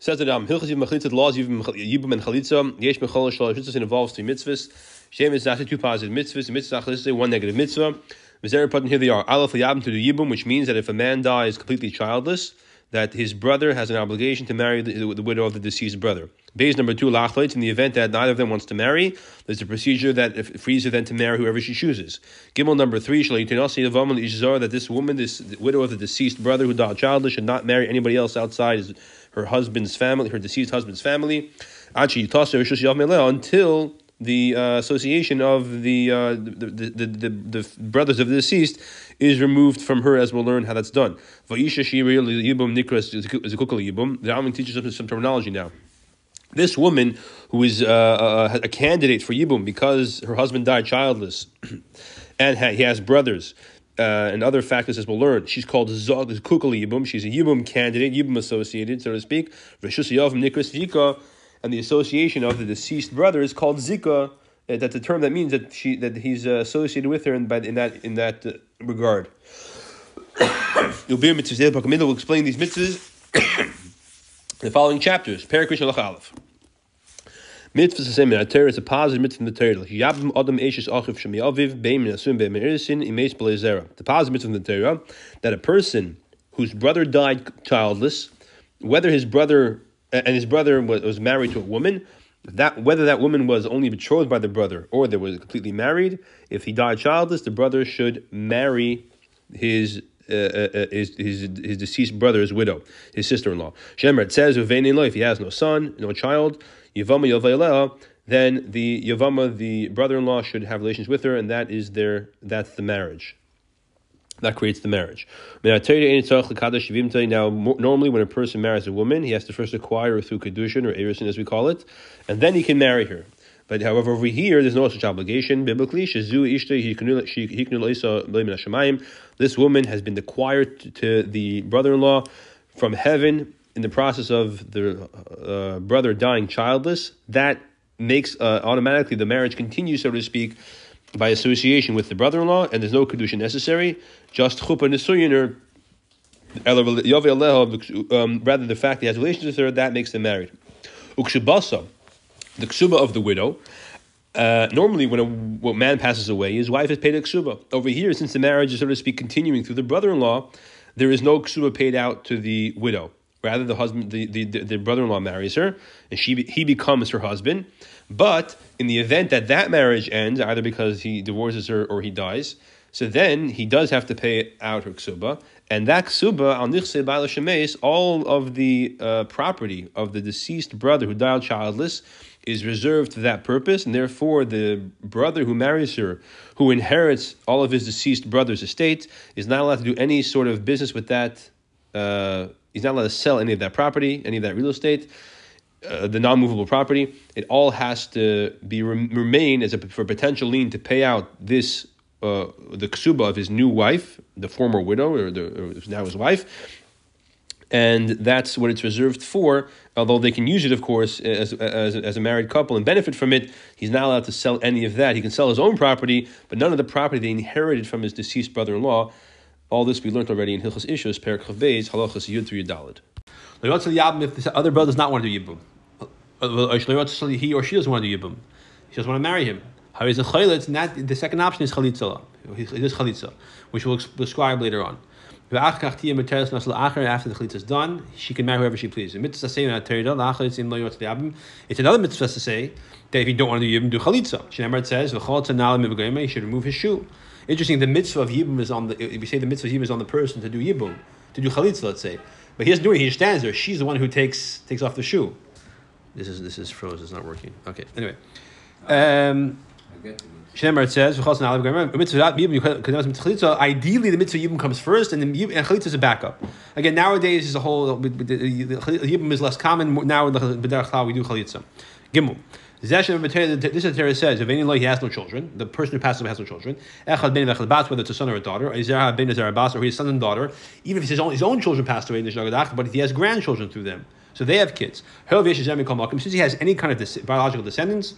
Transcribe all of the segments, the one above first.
Says that um, Hilchas Yibum Chalitza, the laws Yibum and Chalitza, Yesh Mechol Shalosh Mitzvahs involves three mitzvahs. Shem is actually two positive mitzvahs. Mitzvah Chalitza, one negative mitzvah. Patan, here they are. Aleph Yabim to the Yibum, which means that if a man dies completely childless, that his brother has an obligation to marry the, the widow of the deceased brother. Beis number two, lachleitz, in the event that neither of them wants to marry, there's a procedure that frees her then to marry whoever she chooses. Gimel number three, that this woman, this widow of the deceased brother who died childless, should not marry anybody else outside his, her husband's family, her deceased husband's family, until the uh, association of the, uh, the, the, the, the, brothers of the deceased is removed from her, as we'll learn how that's done. The Rambam teaches us some terminology now. This woman, who is uh, uh a candidate for Yibum because her husband died childless, and he has brothers, uh, and other factors as we'll learn. She's called Zog Kukal Yibum. She's a Yibum candidate, Yibum associated, so to speak. And the association of the deceased brother is called Zika. Uh, that's a term that means that she that he's uh, associated with her in, in that in that uh, regard. You'll be will explain these mitzvahs in the following chapters. Parakrish Aleph. Mitzvah the same in Torah. It's a positive mitzvah in the Torah. Yabim adam eshes achiv shemi aviv beim nasum beim erisin imes belezera. The positive mitzvah in the Torah that a person whose brother died childless, whether his brother and his brother was, married to a woman, that whether that woman was only betrothed by the brother or they were completely married, if he died childless, the brother should marry his Uh, uh, his, his, his deceased brother's widow, his sister-in-law. Shemer, it says, if he has no son, no child, Yavama then the Yavama, the brother-in-law, should have relations with her, and that is their that's the marriage. That creates the marriage. Now, normally when a person marries a woman, he has to first acquire her through kedushin or erisin, as we call it, and then he can marry her. But however, over here, there's no such obligation. Biblically, this woman has been acquired to the brother-in-law from heaven in the process of the uh, brother dying childless, that makes uh, automatically the marriage continue, so to speak, by association with the brother-in-law, and there's no kedusha necessary. Just chuppah nisuyiner, um, rather the fact that he has relations with her, that makes them married. Ukshubasa, the ksuba of the widow. Uh, normally, when a man passes away, his wife is paid a ksuba. Over here, since the marriage is, so to speak, continuing through the brother-in-law, there is no ksuba paid out to the widow. Rather, the husband, the, the, the brother-in-law marries her, and she he becomes her husband. But in the event that that marriage ends, either because he divorces her or he dies, so then he does have to pay out her ksuba, and that ksuba all of the uh, property of the deceased brother who died childless is reserved to that purpose, and therefore the brother who marries her, who inherits all of his deceased brother's estate, is not allowed to do any sort of business with that. Uh, He's not allowed to sell any of that property, any of that real estate, uh, the non-movable property. It all has to be remain as a for potential lien to pay out this uh, the ksuba of his new wife, the former widow or, the, or now his wife, and that's what it's reserved for. Although they can use it, of course, as, as, as a married couple and benefit from it, he's not allowed to sell any of that. He can sell his own property, but none of the property they inherited from his deceased brother-in-law all this we learned already in Hilchas Ishus, Perak Chav Beis, Halachas Yud through Yudalid. If the other brother does not want to do Yibum, he or she doesn't want to do Yibum, she doesn't want to marry him. The second option is Chalitza. It is Chalitza, which we'll describe later on. After the chalitza is done, she can marry whoever she pleases. It's another mitzvah to say that if you don't want to do yibum, do chalitza. Shemar says, "He should remove his shoe." Interesting, the mitzvah of Yibum is on the, if we say the mitzvah of Yibum is on the person to do Yibum, to do Chalitza, let's say. But he doesn't do it, he just stands there. She's the one who takes takes off the shoe. This is this is froze, it's not working. Okay, anyway. Um, Shemar says, ideally the mitzvah Yibum comes first and and Chalitza is a backup. Again, nowadays is a whole, Yibum is less common, now in the we do Chalitza. Gimel. This is the says, if any he has no children, the person who passes away has no children, whether it's a son or a daughter, or his son and daughter, even if his own, his own children passed away, but he has grandchildren through them, so they have kids. Since he has any kind of biological descendants,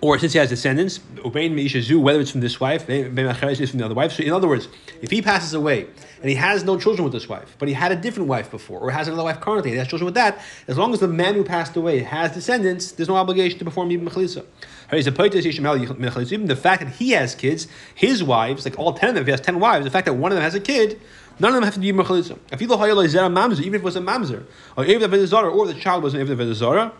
or since he has descendants, whether it's from this wife, from the other wife. So, in other words, if he passes away and he has no children with this wife, but he had a different wife before, or has another wife currently, and he has children with that, as long as the man who passed away has descendants, there's no obligation to perform even mechalisa. Even the fact that he has kids, his wives, like all ten of them, if he has ten wives, the fact that one of them has a kid, none of them have to be mechalisa. Even if it was a mamzer, or even if it was a or the child was an even if it was a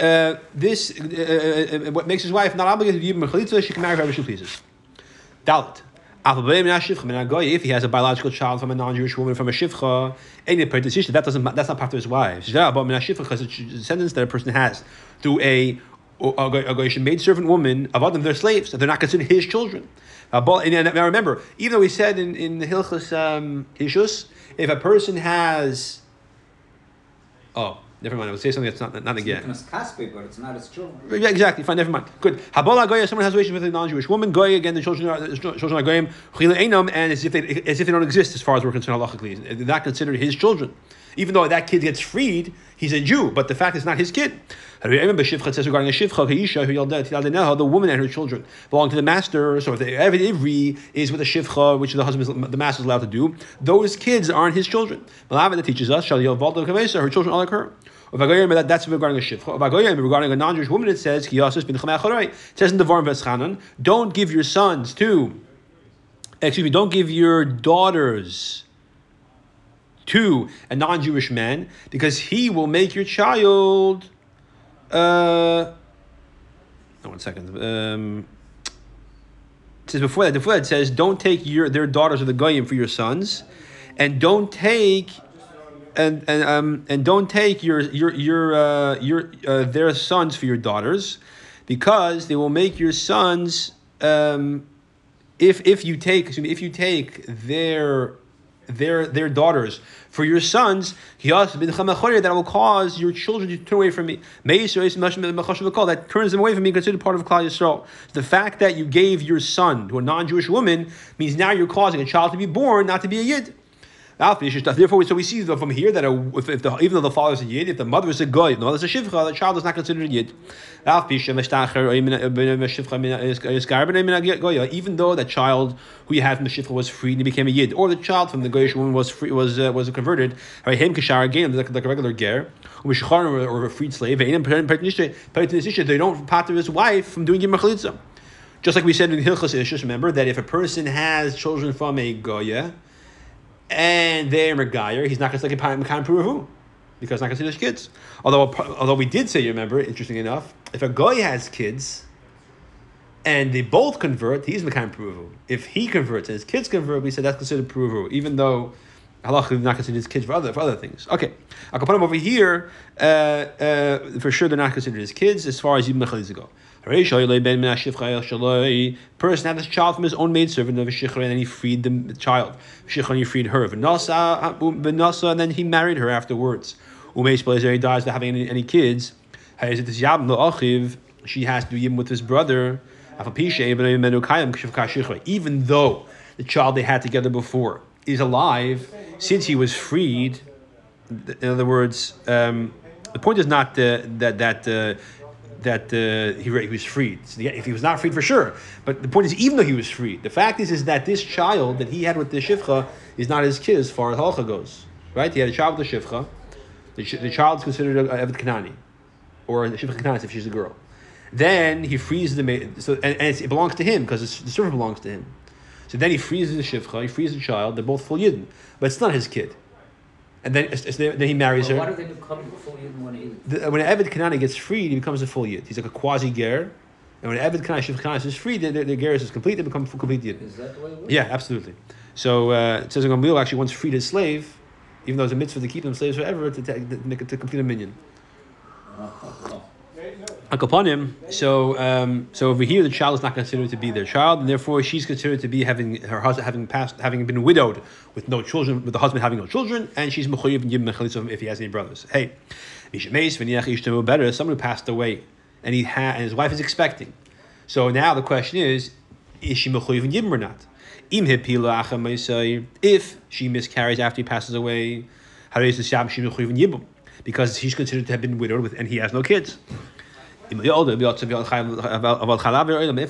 uh, this uh, what makes his wife not obligated to give him a chalitza, she can marry whoever she pleases. Dalit. If he has a biological child from a non-Jewish woman from a shivcha, that doesn't that's not part of his wife. Because it's descendants that a person has through a a Goyish maid servant woman of them, they're slaves, they're not considered his children. Uh, and now remember, even though we said in, in the Hilchus um, if a person has, oh, Never mind. I would say something that's not not again. It's Kaspi, but it's not as true. Yeah, exactly. Fine. Never mind. Good. Habola goya. Someone has a relationship with a non-Jewish woman. Goya again. The children are children are goyim. Chile einam, and as if they as if they don't exist as far as we're concerned halachically. They're not considered his children. Even though that kid gets freed, he's a Jew, but the fact is not his kid. Says regarding a Shivcha, the woman and her children belong to the master. So if the Ivri is with a Shivcha, which the husband, the master is allowed to do, those kids aren't his children. Malava that teaches us, her children are like her. That's regarding a shivcha. Regarding a non-Jewish woman, it says, It says in the Varm don't give your sons to, excuse me, don't give your daughters to a non-Jewish man because he will make your child. Uh, no, one second. Um, it says before that, before that it says, don't take your their daughters of the goyim for your sons, and don't take and and um and don't take your your your uh, your uh, their sons for your daughters, because they will make your sons. Um, if if you take excuse me, if you take their their their daughters for your sons, that will cause your children to turn away from me. That turns them away from me, considered part of Klal Yisrael. The fact that you gave your son to a non-Jewish woman means now you're causing a child to be born, not to be a yid. Therefore, so we see from here that a, if, if the, even though the father is a yid, if the mother is a goy, no, there's a shivcha, the child is not considered a yid. Even though that child who you had from the shivcha was freed and he became a yid, or the child from the goyish woman was free, was uh, was converted, him kashar again like, like a regular ger, or a freed slave, they don't pater his wife from doing yim Just like we said in Hilchas Ishus, remember that if a person has children from a goya, and they're Megayer, he's not going to take a Mekayim Puruhu because not to see those kids. Although, although we did say, you remember, interesting enough, if a Goy has kids and they both convert, he's Mekayim Puruhu. If he converts and his kids convert, we said that's considered Puruhu, even though Allah is not considered his kids for other, for other things. Okay, I can put them over here. Uh, uh, for sure, they're not considered his kids as far as even Mechaliz go. Person had this child from his own maidservant of and then he freed the child. and he freed her. V'nasa, and then he married her afterwards. Umeis he dies without having any, any kids. She has to do with his brother. Even though the child they had together before is alive, since he was freed, in other words, um, the point is not uh, that that uh, that uh, he, he was freed. So if he was not freed for sure, but the point is, even though he was freed, the fact is is that this child that he had with the shivcha is not his kid as far as halacha goes. Right? He had a child with the shivcha. The, child is considered a, a Evet Kanani, or a shivcha Kanani if she's a girl. Then he frees the maid, so and, and it belongs to him because the servant belongs to him. So then he frees the shivcha, he frees the child. They're both full yidden, but it's not his kid and then, then he marries well, her. Why do they become a full yid when he? The, when an Eved Kanani gets freed, he becomes a full yid. He's like a quasi ger. And when Eved Kanani, Shiv Kanani is freed, the, the, the ger is complete. They become full complete yid. Is that the way it works? Yeah, absolutely. So uh, it says Gamliel actually once freed his slave, even though it's a mitzvah to keep them slaves forever to, to, to, to complete a minyan. Upon him. So, um, so over here, the child is not considered to be their child, and therefore she's considered to be having her husband having passed, having been widowed with no children, with the husband having no children, and she's mechuyev and yibn if he has any brothers. Hey, better someone who passed away, and he had, and his wife is expecting. So now the question is, is she mechuyev and yibn or not? If she miscarries after he passes away, because he's considered to have been widowed with, and he has no kids. If,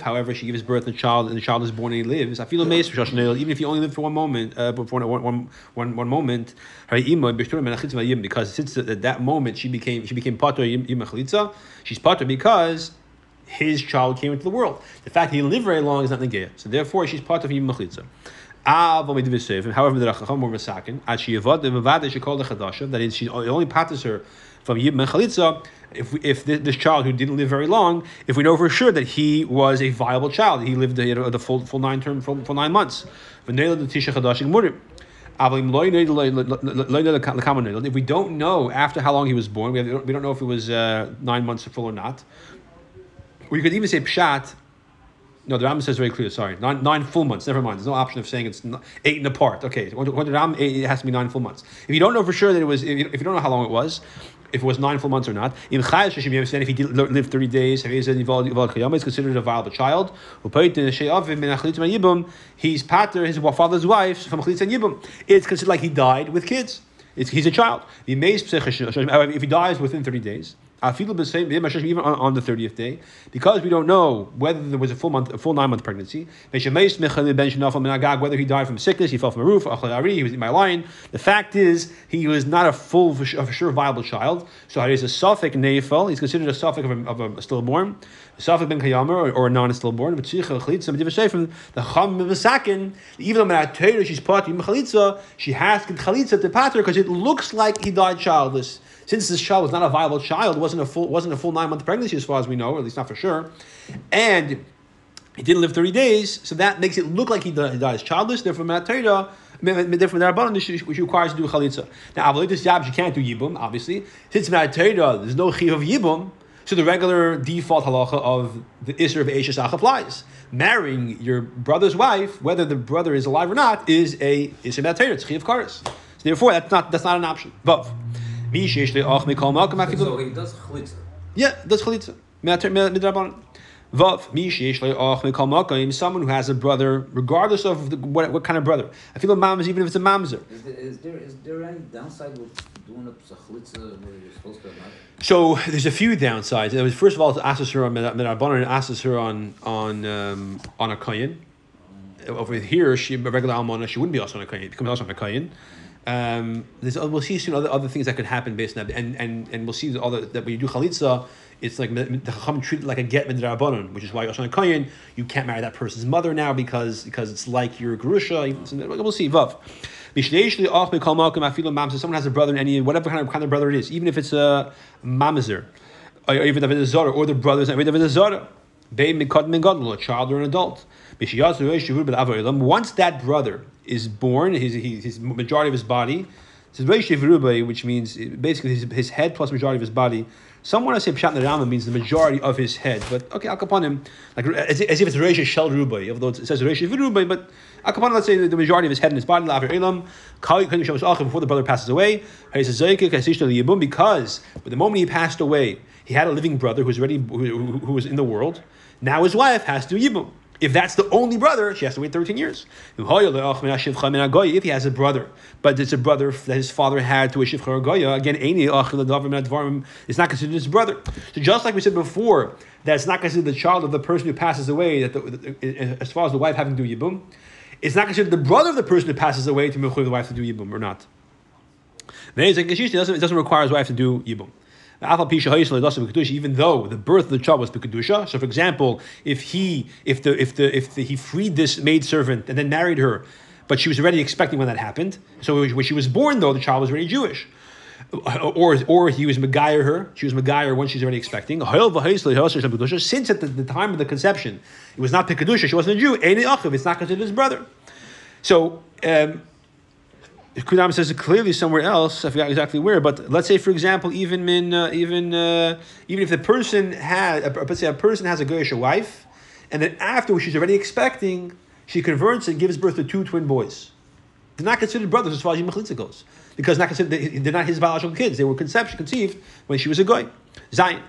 however, she gives birth to a child and the child is born and he lives, even if he only lived for one moment, uh, one, one, one, one moment, because since at that moment she became she became pater she's pater because his child came into the world. The fact he didn't very long is not negaya. So therefore, she's part of yim mechlitza. However, the Rachacham were masakin, that is, she only patters her from yim mechalitza if we, if this, child who didn't live very long, if we know for sure that he was a viable child, he lived the, the full full nine term full nine months. If we don't know after how long he was born, we, have, we don't know if it was uh, nine months full or not. You could even say pshat. No, the Rambam says very clear. Sorry, nine, nine full months. Never mind. There's no option of saying it's eight and apart. Okay, when the Rambam, it has to be nine full months. If you don't know for sure that it was, if you don't know how long it was, if it was nine full months or not, in Chayash you understand if he did li- live thirty days, if he's considered a viable child. He's pater his father's wife from Chalitz and Yibum. It's considered like he died with kids. It's, he's a child. If he dies within thirty days. Even on, the thirtieth day, because we don't know whether there was a full month, a full nine month pregnancy. Whether he died from sickness, he fell from a roof, he was a lion. The fact is, he was not a full, for sure, viable child. So he's a suffix neifel. He's considered a suffix of a, of a stillborn, a suffix ben kayamer, or, a non-stillborn. But she Khalid from the cham mivasakin, even though she's part of she has to chalitza to pater because it looks like he died childless. Since this child was not a viable child, wasn't a full wasn't a full nine month pregnancy as far as we know, or at least not for sure, and he didn't live thirty days, so that makes it look like he dies childless. Therefore, Torah. Different than which requires to do chalitza. Now, avodah yab you can't do yibum, obviously. Since Torah, there's no chiv of yibum, so the regular default halacha of the isra of Eishasach applies. Marrying your brother's wife, whether the brother is alive or not, is a isra Torah. It's chiv karis. So therefore, that's not that's not an option. But So he does chalitza. yeah, that's chalitza. Midrabanan. Vav, mi sheish le'ach mekal makayim, someone who has a brother, regardless of the, what, what kind of brother. I feel a mamzer, even if it's a mamzer. Is there, is there is there any downside with doing a chalitza where you're supposed to not? So there's a few downsides. It was first of all to assess her on midrabanan, assess her on on um, on a koyin. Over here, she a regular almana, she wouldn't be also on a koyin. It becomes also on a koyin. Um, there's, we'll see soon other, other things that could happen based on that, and and and we'll see the other that when you do chalitza, it's like the chacham treat like a get midrabanan, which is why also on a koyin you can't marry that person's mother now because because it's like your grusha. We'll see vav. Someone has a brother in any whatever kind of kind of brother it is, even if it's a mamzer, or even zara, or the brothers, it's a zara, a child or an adult. Once that brother is born, his, his, majority of his body, which means basically his, his head plus majority of his body. Some want to say Pshat Rama means the majority of his head, but okay, Akapanim, like as, as if it's Reish Shel Rubai, although it says Reish Rubai, but Akapanim, let's say the majority of his head and his body, Laver Elam, before the brother passes away, because but the moment he passed away, he had a living brother who was already who, who, was in the world. Now his wife has to Yibum. If that's the only brother, she has to wait 13 years. If he has a brother, but it's a brother that his father had to a Shivcha Goya, again, it's not considered his brother. So just like we said before, that it's not considered the child of the person who passes away, that the, as far as the wife having to do Yibum, it's not considered the brother of the person who passes away to the wife to do Yibum or not. It doesn't, it doesn't require his wife to do Yibum even though the birth of the child was Pikadusha. So, for example, if he if the if the if the, he freed this maid servant and then married her, but she was already expecting when that happened. So when she was born, though, the child was already Jewish. Or, or he was Megayer her, she was Megayer when she's already expecting. Since at the, the time of the conception, it was not Pikadusha, she wasn't a Jew, it's not considered his brother. So, um, Kudam says clearly somewhere else. I forgot exactly where, but let's say, for example, even min, uh, even uh, even if the person had, let's say, a person has a goyish wife, and then after she's already expecting, she converts and gives birth to two twin boys. They're not considered brothers as far as Yimachlitza goes, because not considered, they're not his biological kids. They were conceived when she was a goy. Zion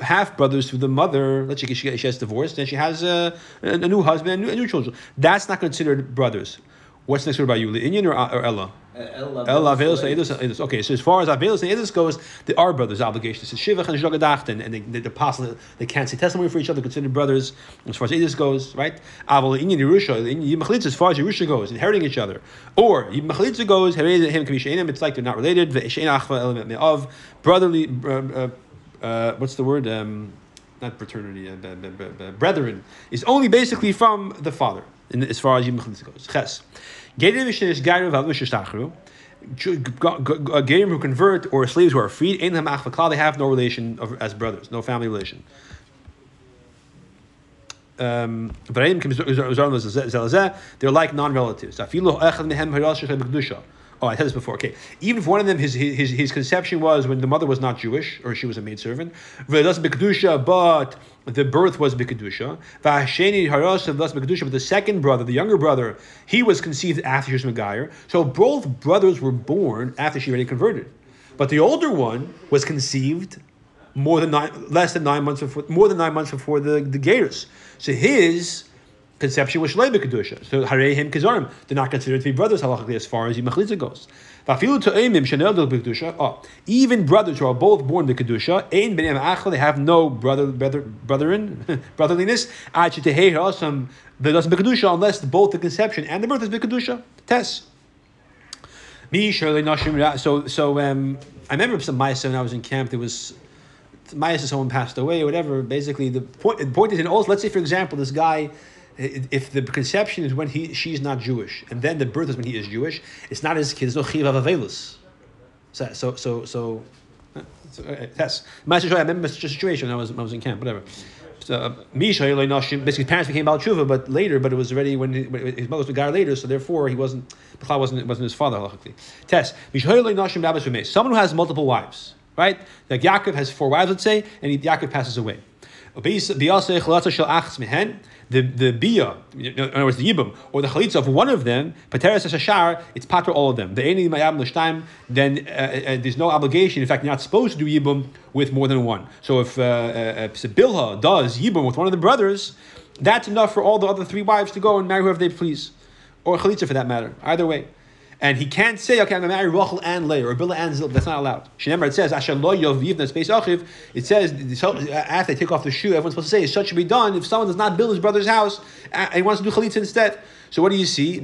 half brothers through the mother. Let's say she, she has divorced, and she has a, a, new husband and new, new, children. That's not considered brothers. What's next word about you? Inyan or, or Ella? Uh, Ella. El Avelis Edus Edus. Okay, so as far as Avelis and Edus goes, there are brothers' obligations. It's Shivach and Shogadacht, and, and they, they, the apostle, they can't say testimony for each other, considered brothers. As far as Edus goes, right? Aval Inyan Yerusha, as far as Yerusha goes, inheriting each other. Or Yimachalitza goes, Hered him Kamishanim, it's like they're not related. Ve'eshein Achva element of brotherly. Uh, uh, uh, what's the word? Um, not fraternity, uh, brethren, is only basically from the father, in, as far as Yimachalitza goes. Ches. Gedim Mishneh Gairu Vav Mishneh Gerim who convert or slaves who are freed, Lam Achva they have no relation of, as brothers, no family relation. Um, they're like non-relatives. Oh, I said this before. Okay, even if one of them, his his, his conception was when the mother was not Jewish or she was a maidservant, but the birth was bikadusha. But the second brother, the younger brother, he was conceived after she was Megayer. So both brothers were born after she already converted. But the older one was conceived more than nine, less than nine months before, more than nine months before the the Gators. So his conception was Shlei Kedusha. So Harehim Kizarim, they're not considered to be brothers halachically as far as Yimachliza goes. Vafilu To'emim Shanel Kedusha. Oh, even brothers who are both born to Kedusha, Ein B'nei Achla, they have no brother, brother, brotherin, brotherliness. Hasam, the doesn't be Kedusha unless both the conception and the birth is Kedusha. Test. Me surely Nashim. So so um, I remember some Ma'aseh when I was in camp. There was Ma'aseh someone passed away or whatever. Basically, the point the point is in also. Let's say for example, this guy if the conception is when he she's not Jewish, and then the birth is when he is Jewish, it's not his kid. There's no chiv avelus. So so so so. so uh, yes, I remember such a situation when I was I was in camp. Whatever. So, Misha Nashim, basically, his parents became Baal Tshuva, but later, but it was already when, he, when his mother was Begar later, so therefore he wasn't, Bechal wasn't, wasn't his father, halachically. Test. Misha Someone who has multiple wives, right? Like Yaakov has four wives, let's say, and Yaakov passes away the the bia, in other words, the yibum or the chalitza of one of them, pateres hashar, it's pater all of them. The eni mayam l'shtaim, then uh, uh, there's no obligation. In fact, you're not supposed to do yibum with more than one. So if uh, uh, Bilha does yibum with one of the brothers, that's enough for all the other three wives to go and marry whoever they please, or chalitza for that matter. Either way. And he can't say, okay, I'm going to marry Rachel and Leah or Billah and Zilp. That's not allowed. Shenemar, it says, space. It says, after they take off the shoe, everyone's supposed to say, such should be done if someone does not build his brother's house and he wants to do chalitza instead. So what do you see? He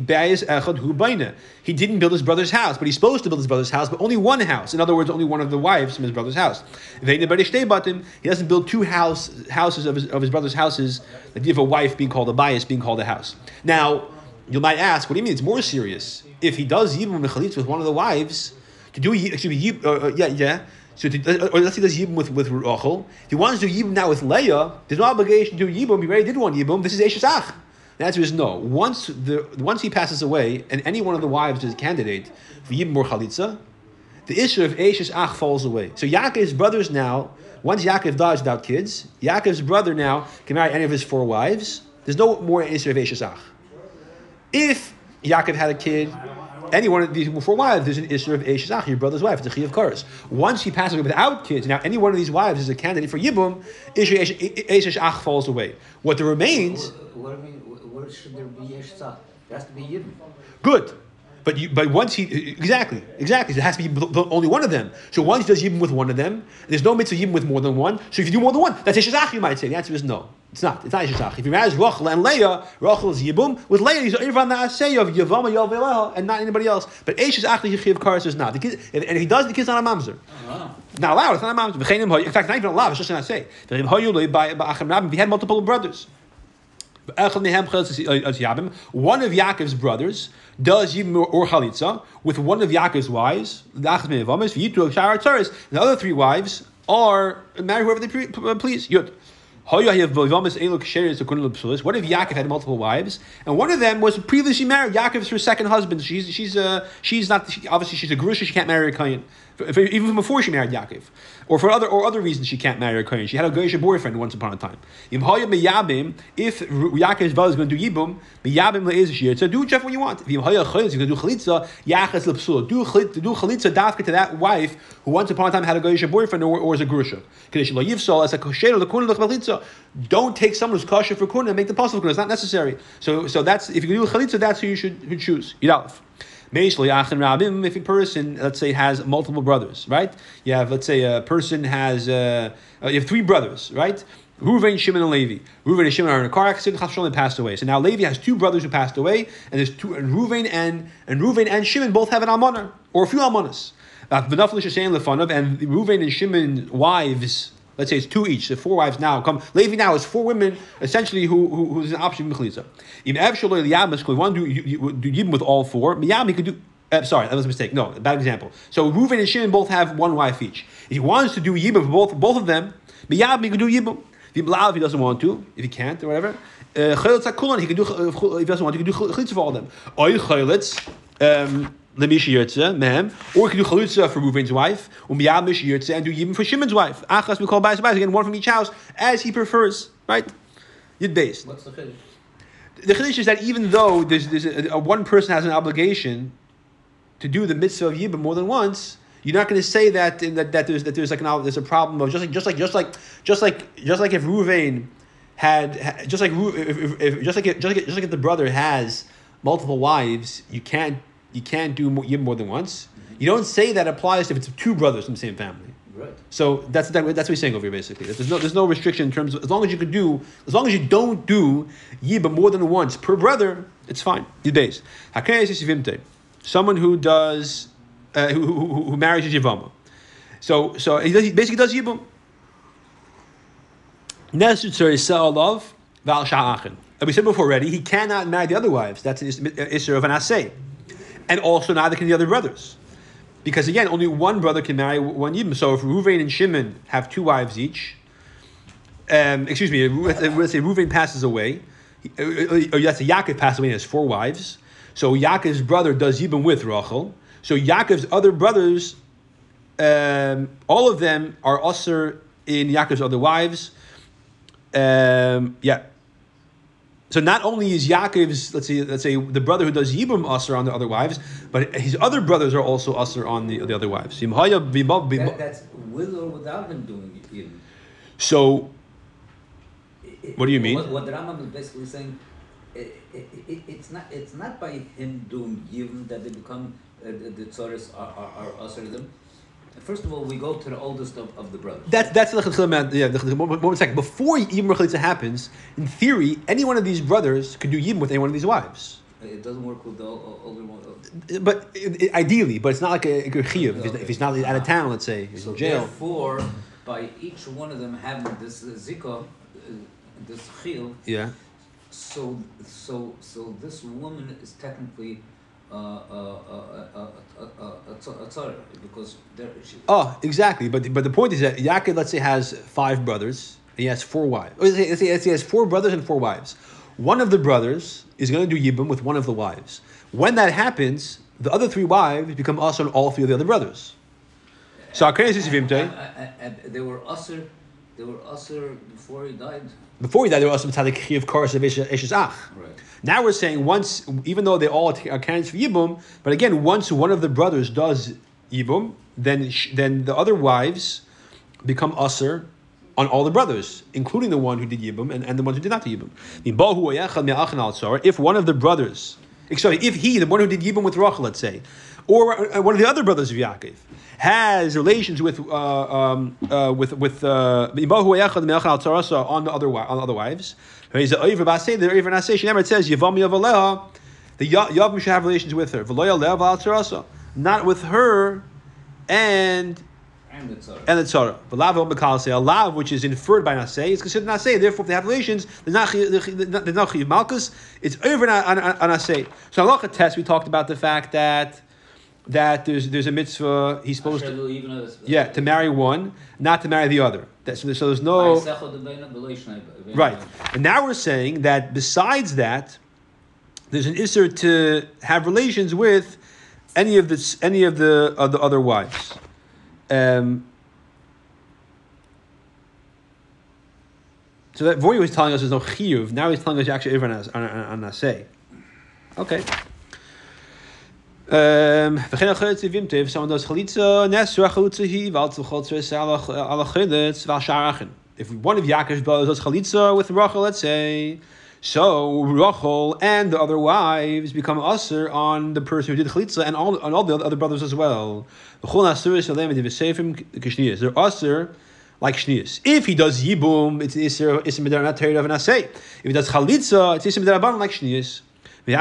didn't build his brother's house, but he's supposed to build his brother's house, but only one house. In other words, only one of the wives from his brother's house. He doesn't build two house, houses of his, of his brother's houses. Like you have a wife being called a bias, being called a house. Now, you might ask, what do you mean it's more serious? If he does yibum mechalitz with one of the wives, to do excuse me, yib, uh, uh, yeah, yeah. So to, uh, or let's say does yibum with with Rachel. He wants to do yibum now with Leah, there's no obligation to do yibum. He already did one yibum. This is Eshesach. The answer is no. Once the once he passes away, and any one of the wives is a candidate for yibum or chalitza, the issue of Eshes Ach falls away. So Yaakov's brothers now, once Yaakov dies without kids, Yaakov's brother now can marry any of his four wives. There's no more issue of Eshes Ach. If Yaakov had a kid, any one of these four wives, there's an issue of Eshach, your brother's wife. It's a chi of Karas. Once he passes away without kids, now any one of these wives is a candidate for Yibum, Eshach falls away. What there remains. What, what, what, should there be Eshach? There has to be Yibum. Good. But you, but once he exactly exactly it has to be only one of them. So once he does yibum with one of them, there's no mitzvah yibum with more than one. So if you do more than one, that's ishazach. You might say the answer is no. It's not. It's not ishazach. If you marry Rachel and Leah, Rachel is yibum with Leah. He's irvan naaseh of yavama yaveleha and not anybody else. But ishazach the yichiv karas is not. The kid, and if he does, the kid's not a mamzer. Oh. Not allowed. It's not a mamzer. In fact, not even allowed. It's just not say. If he had multiple brothers. Uh, one of Yaakov's brothers does Yibum or Chalitza with one of Yaakov's wives. The other three wives are marry whoever they please. Yud. What if Yaakov had multiple wives, and one of them was previously married? Yaakov's her second husband. She's she's uh, she's not she, obviously she's a grusha. She can't marry a kohen. Even before she married Yaakov, or for other or other reasons she can't marry a kohen. She had a goyish boyfriend once upon a time. If Yaakov's brother is going to do yibum, miyabim le'ez shir. So do whichever one you want. If you going to do chalitza, yachas lepsul. Do chalitza, dafka to that wife who once upon a time had a goyish boyfriend or, or is a grusha. Don't take someone who's kosher for kuna and make the possible kuna. It's not necessary. So so that's if you do chalitza, that's who you should, choose. Yidalef. If a person, let's say, has multiple brothers, right? You have, let's say, a person has, uh, you have three brothers, right? Reuven, Shimon, and Levi. Reuven and Shimon are in a car accident. Chafshon passed away. So now Levi has two brothers who passed away, and there's two. And Reuven and and Reuven and Shimon both have an almoner or a few almanas. And Reuven and Shimon wives Let's say it's two each, so four wives now come. Levi now is four women essentially who, who who's an option mechliza. In Evshaloy Liyamas, we want to do, do Yibim with all four. Miyam he could do. Uh, sorry, that was a mistake. No, bad example. So Reuven and Shimon both have one wife each. If he wants to do Yibim for both both of them, Miyam he could do Yibim. If he doesn't want to, if he can't or whatever, uh, he can do. If he doesn't want to, he can do chalitza for all of them. Oy chalitz. Um, Lemish Yirtze, Mehem, or he can do Chalutza for Reuven's wife, Umiyam Mish Yirtze, and do Yibim for Shimon's wife. Achas, we call Bais Bais, again, one from each house, as he prefers, right? Yid based. What's the Chiddush? The Chiddush is that even though there's, there's a, a, one person has an obligation to do the mitzvah of Yibim more than once, you're not going to say that, that, that there's that there's like an there's a problem of just like just like just like just like just like if Ruvain had just like if, if, if, just like just like just like if the brother has multiple wives, you can't you can't do yibum more than once. You don't say that applies if it's two brothers from the same family. Right. So that's that, that's what he's saying over here basically. There's no there's no restriction in terms of as long as you can do as long as you don't do yiba more than once per brother, it's fine. You days. Someone who does uh, who, who, who marries a yivama. So so he, does, he basically does yibum. love And we said before already, he cannot marry the other wives. That's an issue of an asay and also neither can the other brothers. Because again, only one brother can marry one yibum. So if Ruvain and Shimon have two wives each, um, excuse me, let's say Ruvain passes away, or let's say Yaakov passes away and has four wives. So Yaakov's brother does yibum with Rachel. So Yaakov's other brothers, um, all of them are usher in Yaakov's other wives. Um, yeah, so not only is Yaakov's, let's say, let's say the brother who does Yibum usher on the other wives, but his other brothers are also usher on the, the other wives. That, that's with or without him doing Yibum. So, what do you mean? What, what the Rambam is basically saying, it, it, it's not it's not by him doing Yibum that they become uh, the, the tzoros are, are, are usher them First of all, we go to the oldest of, of the brothers. That's that's the chalitza. Yeah, the, second. Before yibum chalitza happens, in theory, any one of these brothers could do yibum with any one of these wives. It doesn't work with the older one. But it, it, ideally, but it's not like a, a chiyuv. If, if he's not out of town, let's say, he's so in jail. Therefore, by each one of them having this zika, uh, this chiyuv. Yeah. So so so this woman is technically because there. Oh, exactly. But but the point is that Yaakov, let's say, has five brothers. He has four wives. Let's say, let's say he has four brothers and four wives. One of the brothers is going to do yibum with one of the wives. When that happens, the other three wives become also all three of the other brothers. So they were usher. They were usher before he died. Before he died, they were usher b'tzadik chiv kars of ach. Right. Now we're saying once, even though they all are candidates for Yibum, but again, once one of the brothers does Yibum, then then the other wives become usher on all the brothers, including the one who did Yibum and, and the ones who did not do Yibum. If one of the brothers, sorry, if he, the one who did Yibum with Rachel, let's say, or uh, one of the other brothers of Yaakov, has relations with uh, um, uh, with with uh, on the other on other wives, He's over basay. The over nasay. She never says yavam yavaleha. The yavam should have relations with her. V'loya Not with her and and the tzara. And the tzara. V'lav A lav which is inferred by nasay is considered nasay. Therefore, if they have relations, there's not there's not malchus. It's over on, on, on nasay. So halacha test. We talked about the fact that that there's there's a mitzvah he's supposed to yeah to marry one, not to marry the other. That, so, so there's no right. And now we're saying that besides that, there's an isser to have relations with any of the any of the, of the other wives. Um, so that he was telling us there's no chiyuv. Now he's telling us you actually over on on naseh. Okay. Um, וכן אחרת ציווים if someone does chalitza, nesra chalitza hi, ועל צלחותz על החילitz, ועל שער אחן. If one of Yaakov's brothers does chalitza with Rachel, let's say, so Rachel and the other wives become usher on the person who did chalitza and all, on all the other brothers as well. They're usher like shnius. If he does yibum, it's isser isser midar not tered of an asay. If he does chalitza, it's isser midar like shnius. Once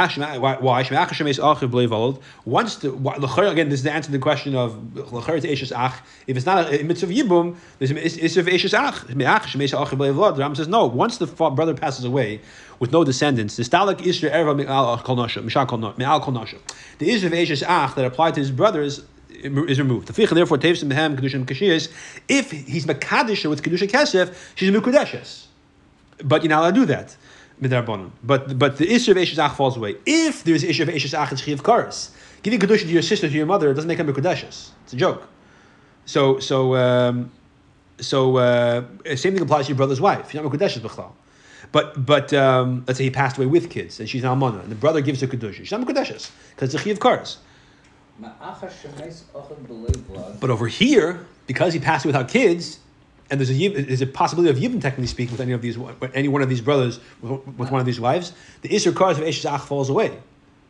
the again, this is the answer to the question of If it's not a mitzvah yibum, there's mitzvah eishes ach. The Ram says no. Once the brother passes away with no descendants, the stalak erva kol. The of ach that applied to his brothers is removed. Therefore, tevsim mehem kedushim kashiyas. If he's mekadosh with kedusha kesef, she's a mukudeshes. But you're not allowed to do that. But but the issue of Eshes Ach falls away. If there's issue of Eshes Ach, it's of Karas. Giving Kedusha to your sister, to your mother, doesn't make them Mekudeshes. It's a joke. So, so, um, so, uh, same thing applies to your brother's wife. You're not Mekudeshes B'chlal. But, but um, let's say he passed away with kids, and she's an almana, and the brother gives her Kedusha. She's not Mekudeshes, because it's a of Karas. But over here, because he passed away without kids, and there's a there's a possibility of yibum technically speaking with any of these any one of these brothers with, one of these wives, the isur cars of Eshes Ach falls away.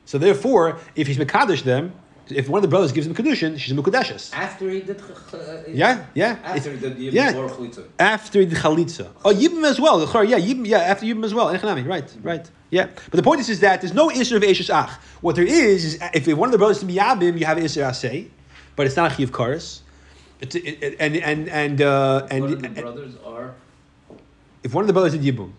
So therefore, if he's mekadosh them, if one of the brothers gives him kedushin, she's a. After he did, uh, yeah, yeah, after he did yibum yeah, chalitza. after he did chalitza. Oh, yibum as well. Yeah, yibum, yeah, after yibum as well. Right, right. Yeah, but the point is, is that there's no isur of Eshes Ach. What there is is if one of the brothers to be yabim, you have isur asay, but it's not a chiv karis. It's, it, it, and and and uh, and, one of the brothers are if one of the brothers did yibum.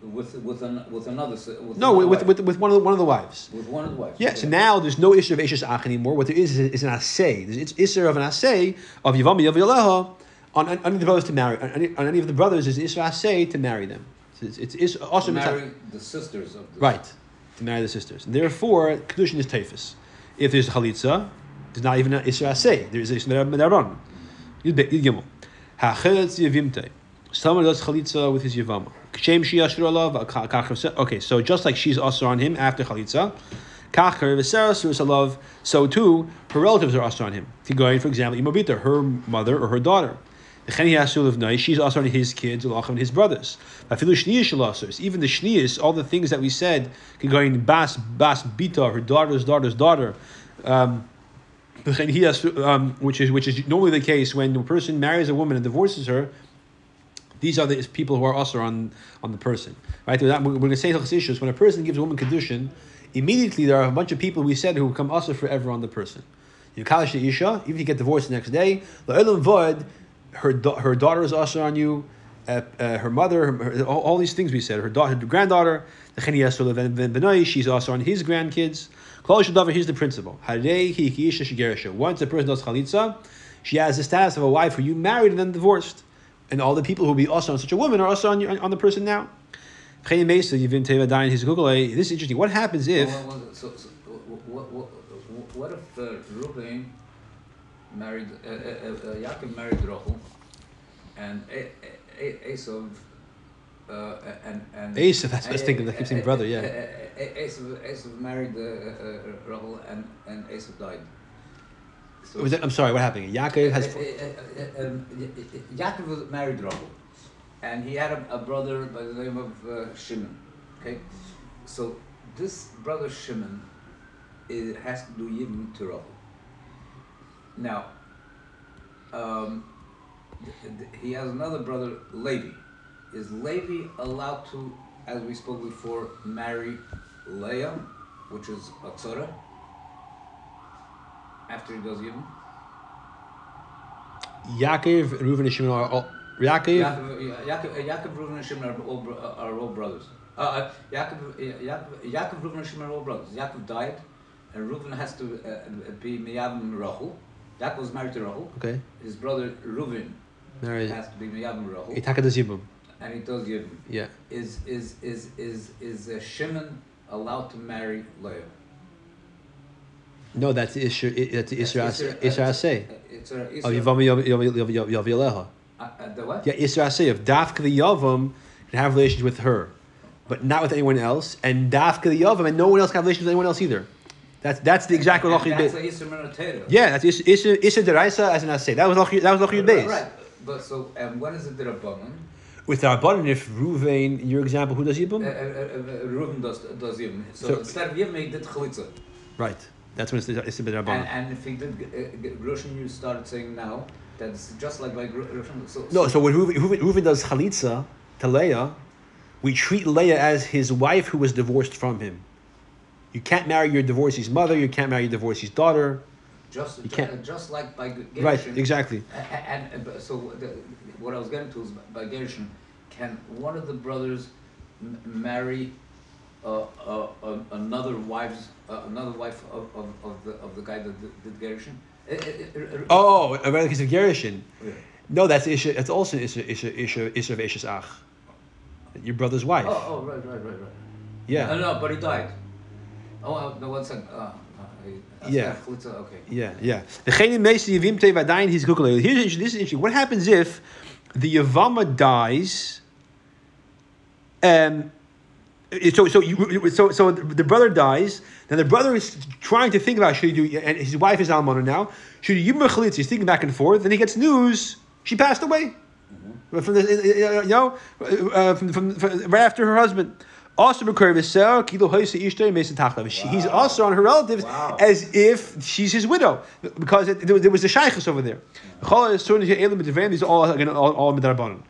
With with an, with another with no another with, with, with one of the, one of the wives. With one of the wives yeah, so now there's no issue of Eshes Ach anymore. What there is is, is an assay. It's issue of an assay of Yavam Yav on, on any of the brothers to marry on any, on any of the brothers is issue assay to marry them. So it's, it's, it's also to marry the sisters of the right to marry the sisters. And therefore kedushin is tefus if there's chalitza there's not even an issue assay. There is a Medaron Yud. Ha'cheretz yevimte. Someone does chalitza with his yavama. Kshem shi Okay, so just like she's also on him after chalitza, alav. So too, her relatives are also on him. Tigoyin, for example, imobita, her mother or her daughter. She's also on his kids, and his brothers. Even the shniyas, all the things that we said, going bas bas bita, her daughter's daughter's daughter. Um, um, which is which is normally the case when a person marries a woman and divorces her. These are the people who are also on on the person, right? We're going to say issues when a person gives a woman kedushin, immediately there are a bunch of people we said who become also forever on the person. You kalish the isha, even if you get divorced the next day, the void, her her daughter is also on you. Uh, uh, her mother, her, all, all, these things we said, her daughter, her granddaughter, the she's also on his grandkids. Here's the principle. Once a person does chalitza, she has the status of a wife who you married and then divorced. And all the people who will be also on such a woman are also on, on the person now. This is interesting. What happens if. So, so, what, what, what if uh, Ruben married, uh, uh, uh, Yaakov married Rachel, and Esav uh, and and Esav. That's what I was thinking. I keep saying brother. Yeah. Esav, married uh, uh, Rachel, and and Esav died. So that, I'm sorry. What happened? Yaakov has. Um, Yaakov married Rachel, and he had a, a, brother by the name of uh, Shimon. Okay, so this brother Shimon is, has to do yibum to Rachel. Now, um, he has another brother Levi is Levi allowed to, as we spoke before, marry Leah, which is a tzara, after he does Yibam? Yaakov, Reuven, and Shimon are all. Yaakov? Yaakov, Yaakov, Yaakov Reuven, and Shimon are all, are all brothers. Uh, Yaakov, Yaakov, Yaakov, Reuven, and Shimon are all brothers. Yaakov died, and Reuven has to uh, be Miyavim Rachel. Yaakov was married to Rachel. Okay. His brother Reuven married. has to be Miyavim Rachel. Itaka does Yibam and he does Yibum. Yeah. Is is is is is uh, Shimon allowed to marry Leah? No, that's the Isra. That's Isra. Isra- Isra Aseh. It's a, it's Of Yavam Yav- Yav- Yav- Yav- Yavileha. uh, uh, the what? Yeah, Isra Aseh. If Dafka the Yavam can have relations with her, but not with anyone else, and Dafka the Yavam and no one else can have relations with anyone else either. That's that's the exact And what Lachid That's Isra. Yeah, that's Isra Isra Deraisa as an Aseh. That was Lachid. That was Lachid Beis. Right. But so, um, when is it the Rabbanon? With our button, if Ruvain, your example, who does Yibum? uh, uh, Reuven does, does Yibum. So, So- instead of Yibum, he did Chalitza. Right. That's when it's Isra And, B'Rabbanan. and if he did uh, Grushin, you started saying now that's just like like Grushin. So, No, so when Reuven, Reuven, Reuven does chalitza to Leah, we treat Leah as his wife who was divorced from him. You can't marry your divorcee's mother. You can't marry your divorcee's daughter. Just you can't- just like by Gershon. Right, exactly. A- a- And, uh, so the, what I was getting to is by Gershon, can one of the brothers m- marry uh, uh, uh, another wife's uh, another wife of, of, of the of the guy that did, Gershon? Uh, Oh, a relative of Gershon. yeah. No, that's Isha. That's also Isha Isha Isha Isha of Isha's ach. Your brother's wife. Oh, oh, right, right, right, right. yeah. No, no, but he died. Oh, uh, no, one second. Uh, uh, Yeah. okay. Yeah, yeah. Degene meeste Yevim Teva Dain, he's. Here's this is interesting. What happens if the Yavama dies? Um, so so you so so the brother dies. Then the brother is trying to think about should he do, and his wife is Almana now. Should he Yibum Chalitza? He's thinking back and forth. Then he gets news she passed away. From the uh, you know uh, from, from, from right after her husband. Also, He's also on her relatives Wow. as if she's his widow because it, there, was- a shaykhs over there. These are all again all, all midrabanan.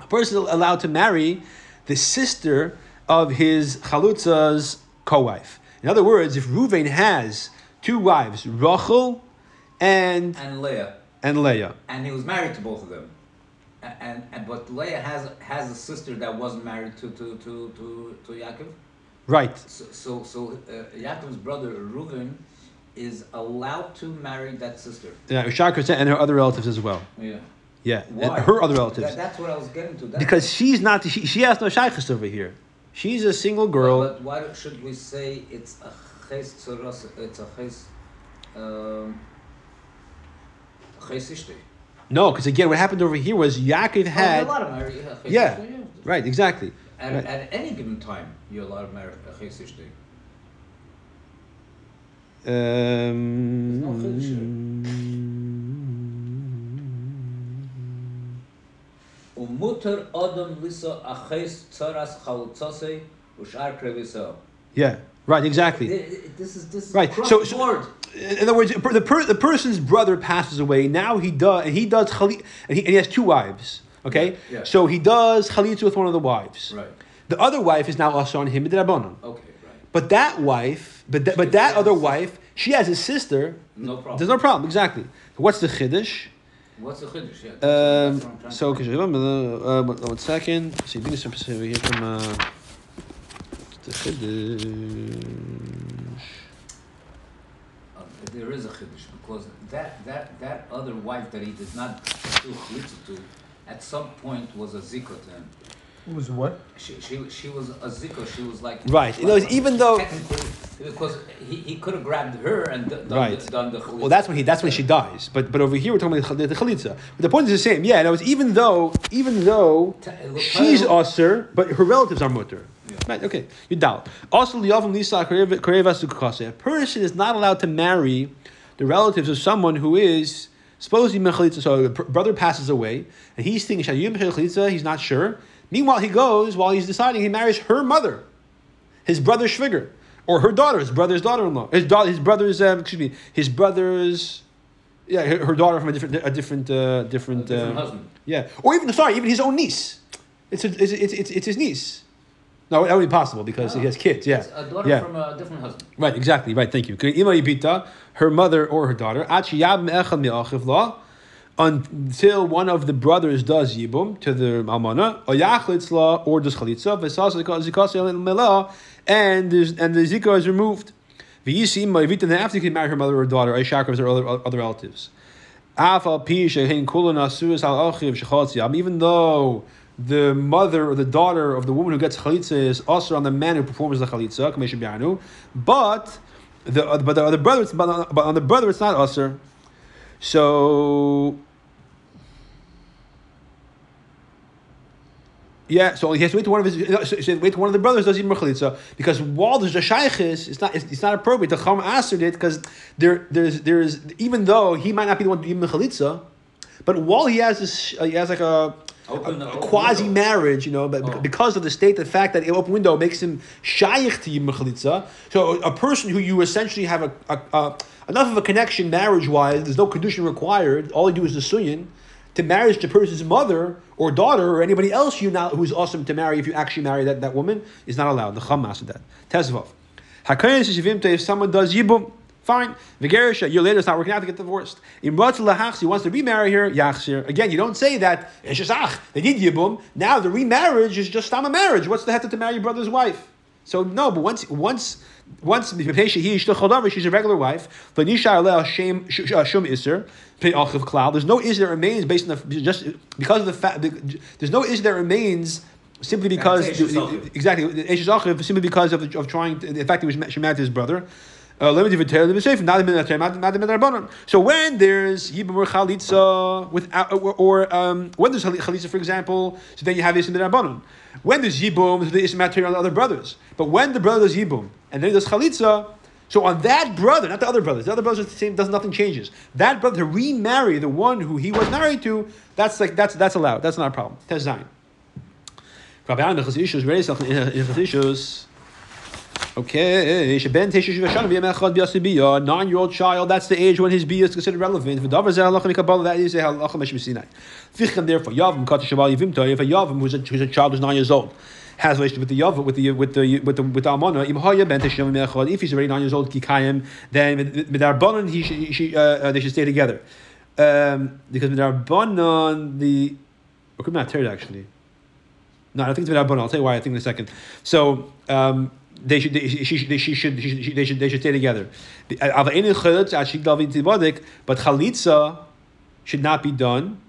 A person is allowed to marry the sister of his chalutza's co-wife. In other words, if Ruvain has two wives, Rachel and And Leah. and Leah, and he was married to both of them. And, and but Leah has has a sister that wasn't married to to to to, to Yaakov. right? So so, so uh, Yaakov's brother Reuven is allowed to marry that sister. Yeah, Ushakar and her other relatives as well. Yeah. Yeah, Why? and her other relatives. That, that's what I was getting to. That, because she's not, she, she has no shaykhs over here. She's a single girl. But why should we say it's a ches tzoros? It's a ches. Um, ches ishti. No, because again, what happened over here was Yaakov Oh, had. you're allowed to marry a ches Yeah. Right, exactly. At, Right. at any given time, you're allowed to marry a ches ishti. Um, no Umuter odom lisa a ches chalutzase ushar krevisa. yeah, right, exactly. This is this is Right, so- the so- In other words, the, per, the person's brother passes away. Now he does, and he does chali, and he, and he has two wives. Okay, Yeah, yeah. so he does chalitza with one of the wives. Right. The other wife is now also on him. Okay. Right. But that wife, but that, but that other wife, she has a sister. No problem. There's no problem. Exactly. What's the chiddush? What's the chiddush? Yeah, Um, that's what I'm trying so, okay, uh, one second. See, I think it's supposed to be here from uh, the chiddush. Uh, there is a chiddush because that that that other wife that he did not do chalitza to, at some point was a zika to him. It was what? She, she, she was a zika. She was like Right. You know, even though- because he, he could have grabbed her and d- done Right. the, done the chalitza. Well, that's when he. That's when she dies. But but over here we're talking about the, the chalitza. But the point is the same. Yeah. and it was even though even though Ta- look, she's Tyler- usher, but her relatives are mutter. Right. Okay. You doubt. Also, liyavam lisa kareva sukase. A person is not allowed to marry the relatives of someone who is supposedly mechalitza. So the brother passes away, and he's thinking shayim mechalitza. He's not sure. Meanwhile, he goes while he's deciding. He marries her mother, his brother's Shviger, or her daughter, his brother's daughter-in-law, his daughter, his brother's um, excuse me, his brother's. Yeah, her, her daughter from a different, a different, uh, a different, different uh, husband. yeah, or even sorry, even his own niece. It's a, it's, it's, it's, it's his niece. No, that would be possible because he has ah. kids. Yeah, It's a daughter yeah. from a different husband. Right, exactly. Right, thank you. Her mother or her daughter, Achi Yab Me'echad Me'achiv La, until one of the brothers does Yibum to the Almana, or Yachlitz La, or does Chalitza, Vesasa Zikasa Mela, and, and the Zika is removed. V'yisi Ima Yibita, then after you can marry her mother or daughter, or Shakras or other, other relatives. Afal Pi Shehin Kulon Asuas Al Achiv Shechatzi even though the mother or the daughter of the woman who gets chalitza is also on the man who performs the chalitza. But the uh, but the other brother, it's- but on, the brother, it's not usher. So Yeah, so he has to wait to one of his. So, wait to one of the brothers does even chalitza because while there's a shaykhis, it's not. It's, it's not appropriate. The chum answered it because there, there's, there's even though he might not be the one to him chalitza, but while he has this, uh, he has like a. Open- a, open quasi window. marriage, you know, but Oh. because of the state, the fact that the open window makes him shaykh to Yibn So a person who you essentially have a, a, a enough of a connection marriage wise, there's no condition required. All you do is the suyin to marriage to person's mother or daughter or anybody else you now who's awesome to marry if you actually marry that, that woman is not allowed. The Chum asked that. Tezvav. Hakayin says if someone does yibum, fine. Vigerish, a year later it's not working out to get divorced. In lahachs, he wants to remarry her, yachsir. Again, you don't say that ach, they did yibum. Now the remarriage is just a marriage. What's the heter to marry your brother's wife? So no, but once once once she's a regular wife, the nisha shame shum iser pei achiv klal. There's no is that remains based on the just because of the fact. There's no is that remains simply because That's Eshes Achiv. exactly simply because of, of trying to, the fact that he was she married to his brother. Uh, the the the So when there's yibum or chalitza without or, or um, when there's chalitza, for example, so then you have the rabbanon. When there's yibum, there's material on the other brothers. But when the brother does yibum and then he does chalitza, so on that brother, not the other brothers, the other brothers the same. Does nothing changes. That brother to remarry the one who he was married to, that's like that's that's allowed. That's not a problem. That's Zion. Okay, nine-year-old child. That's the age when his biyah is considered relevant. Therefore Yavim Kata Shaval Yivimta. If a Yavim who's a, who's a child who's nine years old has a relationship with the Yav with the with the with the with the B'Yamechad. If he's already nine years old, then he should, he should, uh, uh, they should stay together. Um, because with Arbanon the or could not actually. No, I think it's Rabbanon. I'll tell you why. I think in a second. So um, they should, they, she, they, she should, she, she- they should, they should stay together. The- aber eine chalitza, als sheik David tibodik, But chalitza should not be done.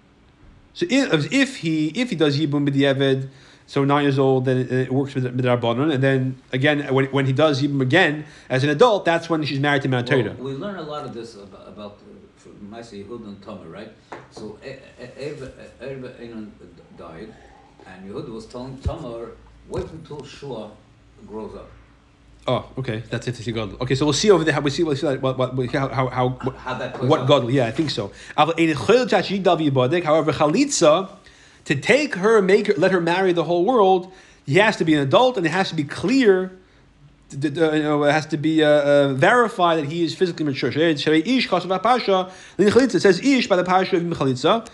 So if, if he if he does yibum b'diavad, so nine years old, then it, works with Rabbanon, and then again when, when he does yibum again as an adult, that's when she's married to Mount Well, we learn a lot of this about, about uh, Yehud and Tamar, right? So Erva Einon died, and Yehud was telling Tamar, wait until Shua grows up. Oh, okay, that's it. Gadol. Okay, so we'll see over there. How we see, we'll see like, what, what, how, how, how, what, How that plays what. Yeah, I think so. Aber in Chayil Tashi Davi Yibadek, However, Chalitza, to take her, make her, let her marry the whole world, he has to be an adult and it has to be clear. uh, You know, it has to be uh, uh, verified that he is physically mature. Sharei- Sharei Ish Chasav Pasha. Then Chalitza it says Ish by the Pasha of Chalitza.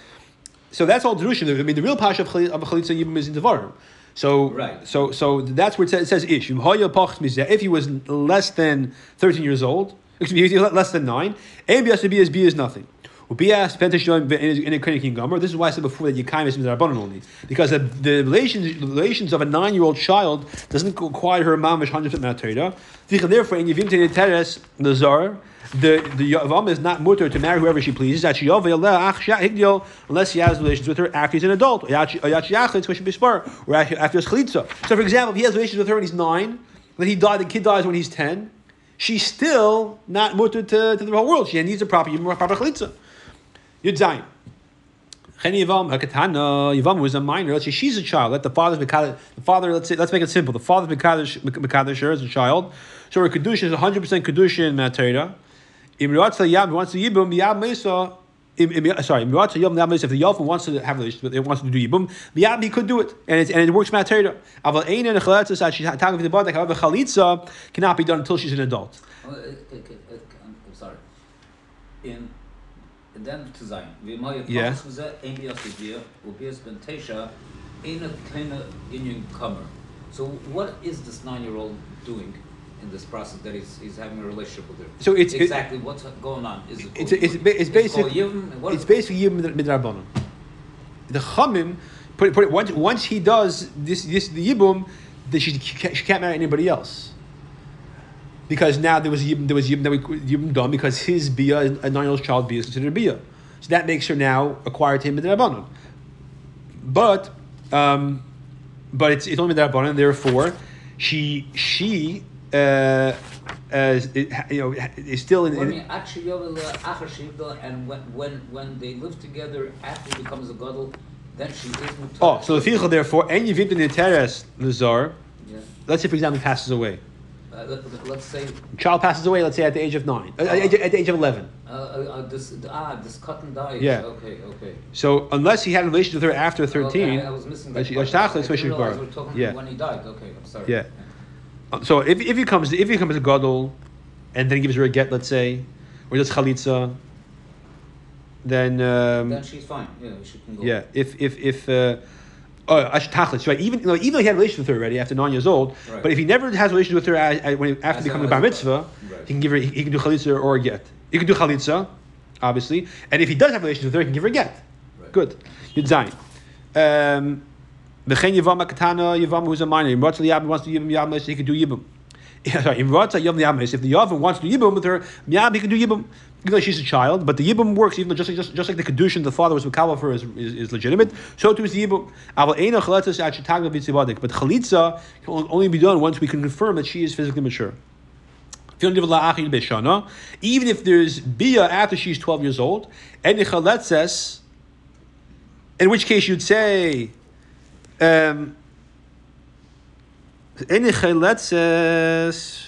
So that's all Drushin. I mean, the real Pasha of Chalitza of Chalitza is in Devarim. So, Right. so, so that's where it says, Ish. If he was less than 13 years old, excuse me, less than 9, A, B, S, B is B is nothing. This is why I said before that Yekayim is Rabbanon only. Because the, the relations, the relations of a nine year old child doesn't require her mamish 100% Matera. Therefore, in Yevim Teres, the Zar, the the Yavam is not mutter to marry whoever she pleases. Unless he has relations with her after he's an adult. Or after he's chalitza. So, for example, if he has relations with her when he's nine, then he died. The kid dies when he's ten. She's still not mutter to, to the whole world. She needs a proper proper chalitza. Yud Zayin. Yivam, a katana, Yivam was a minor. Let's say she's a child. Let the father's. The father, let's say, let's make it simple. The father's mekadosh, mekadosh as a child. So her kedusha is 100 percent kedusha in Matera. Im Ratza Yam wants to yibum Yam Mesa. Sorry, Im Yam Yam. If the Yalfin wants to have relations, but it wants to do yibum, Yam he could do it, and it and it works Matera. Aval Ein and Chaletza said she's talking the body. However, Chalitza cannot be done until she's an adult. I'm sorry. In then to Zion. V'moya Yeah. Pachas V'zeh Ein B'yas V'zeh U'b'yas Ben Tesha Ein a Kleine Inyan Kamer. So what is this nine-year-old doing in this process that he's, he's having a relationship with her? So it's- it- exactly what's going on. Is it It's it's, it's basically it's is- basically Yibum midrabanon. The Chamim put it, put it once once he does this this the Yibum, that she, she can't marry anybody else. Because now there was Yibum, there was Yibum, that we, Yibum done because his bia, a nine-year-old child bia is considered a bia. So that makes her now acquired to him midrabanon. But Um, but it's it's only that and therefore she she uh, uh, it, you know is still in, in mean, actually, Yovel, Achar Shivda, and when, when, when they live together after he becomes a gadol, then she is mutar. oh so the fichel therefore and you vip in the teres Yeah. let's say for example passes away Uh, let, let's say child passes away let's say at the age of nine uh, at, at the age of 11 uh, uh, uh, this ah this cotton died. Yeah. Okay. Okay. so unless he had a relationship with her after 13 Okay, I, I was missing that. she- I didn't she's realize born. we're talking Yeah. when he died. Okay. I'm sorry. Yeah. So if, if he comes if he becomes a gadol, and then he gives her a get, let's say, or does chalitza, then um, Then she's fine. Yeah, she can go. yeah, if if if uh, oh ash tachlis right, even you know, even though he had a relationship with her already after nine years old, Right. but if he never has a relationship with her as, as, when, after As becoming a- bar mitzvah, right. he can give her he, he can do chalitza or a get. He can do chalitza, obviously, and if he does have a relationship with her, he can give her a get. Right. Good. Yud zayin. Um, V'chein Yivam Katana Yivam who's a minor. If Ratza Yabim wants to Yibam Yabim, he can do Yibam. Yeah, sorry, if Ratza Yabim Yabim, if the Yavim wants to do Yibam with her, Yabim he can do Yibam. Even though she's a child, but the Yibam works, even though just like, just, just like the Kedushin the father was Makabal for is, is, is legitimate, so too is the B'tzivadik. But Chalitza can only be done once we can confirm that she is physically mature. Even if there's Bia after she's 12 years old, in which case you'd say, um, any chayletzes.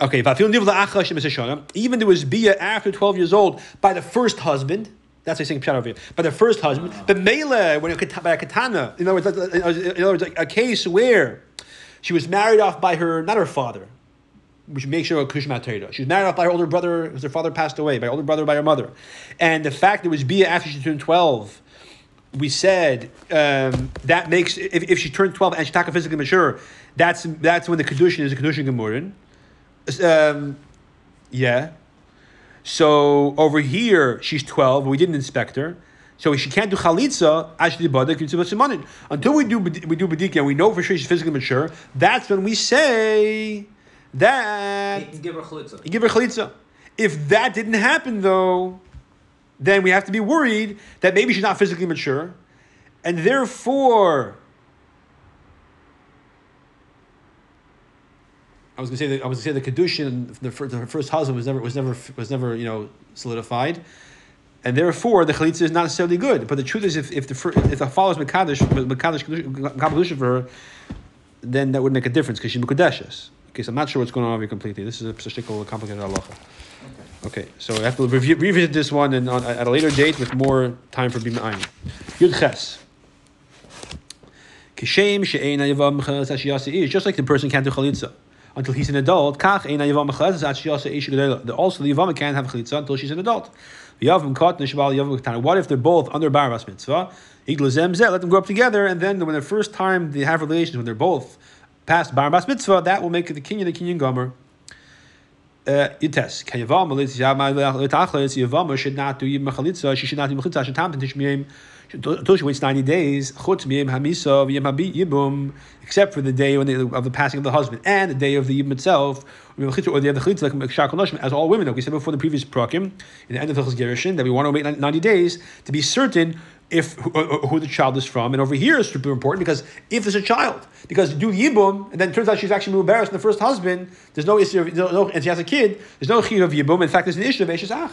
Okay, even there was bia after 12 years old by the first husband. That's what I'm saying over here. By the first husband. But mele, when it, by a katana, in other words, uh, uh, uh, in other words, a case where she was married off by her, not her father, which makes her a kushma Torah. She was married off by her older brother because her father passed away, by her older brother, by her mother. And the fact that there was bia after she turned 12, we said um, that makes, if, if she turned 12 and she's taka physically mature, that's, that's when the kedushin is a kedushin gemurin. Um, yeah. So over here, she's 12, we didn't inspect her. So she can't do chalitza until we do we do bedika and we know for sure she's physically mature. That's when we say that give her chalitza. give her chalitza. If that didn't happen though, then we have to be worried that maybe she's not physically mature, and therefore. I was gonna say that I was gonna say the kedushin, the first, the first husband was never was never was never you know solidified, and therefore the chalitza is not necessarily good. But the truth is, if if the if the follows mekadosh mekadosh kedushin for her, then that would make a difference because she's mekadeshes. Okay, so I'm not sure what's going on over here completely. This is a particular complicated halacha. Okay, so I have to review, revisit this one and on, at a later date with more time for bima ayin. Yud ches. Kishem she'ein hayavam mecheles ashiyasa ish. Just like the person can't do chalitza until he's an adult. Also, the yavam can't have chalitza until she's an adult. What if they're both under bar mitzvah? Let them grow up together, and then when the first time they have relations, when they're both past bar mitzvah, that will make the king kinyan the kinyan gomer. Uh, Yites. Can Yavam Yavam should not do. She should not do Chalitza. Until she waits ninety days. Except for the day when they, of the passing of the husband and the day of the yibum itself, or the the like noshim, as all women know. We said before the previous prakim in the end of the Gerushin that we want to wait ninety days to be certain if who, uh, uh, who the child is from. And over here is super important because if there's a child, because do yibum, and then it turns out she's actually embarrassed in the first husband, there's no issue of, no, and she has a kid, there's no chiv of yibum. In fact, there's an issue of eshes ach,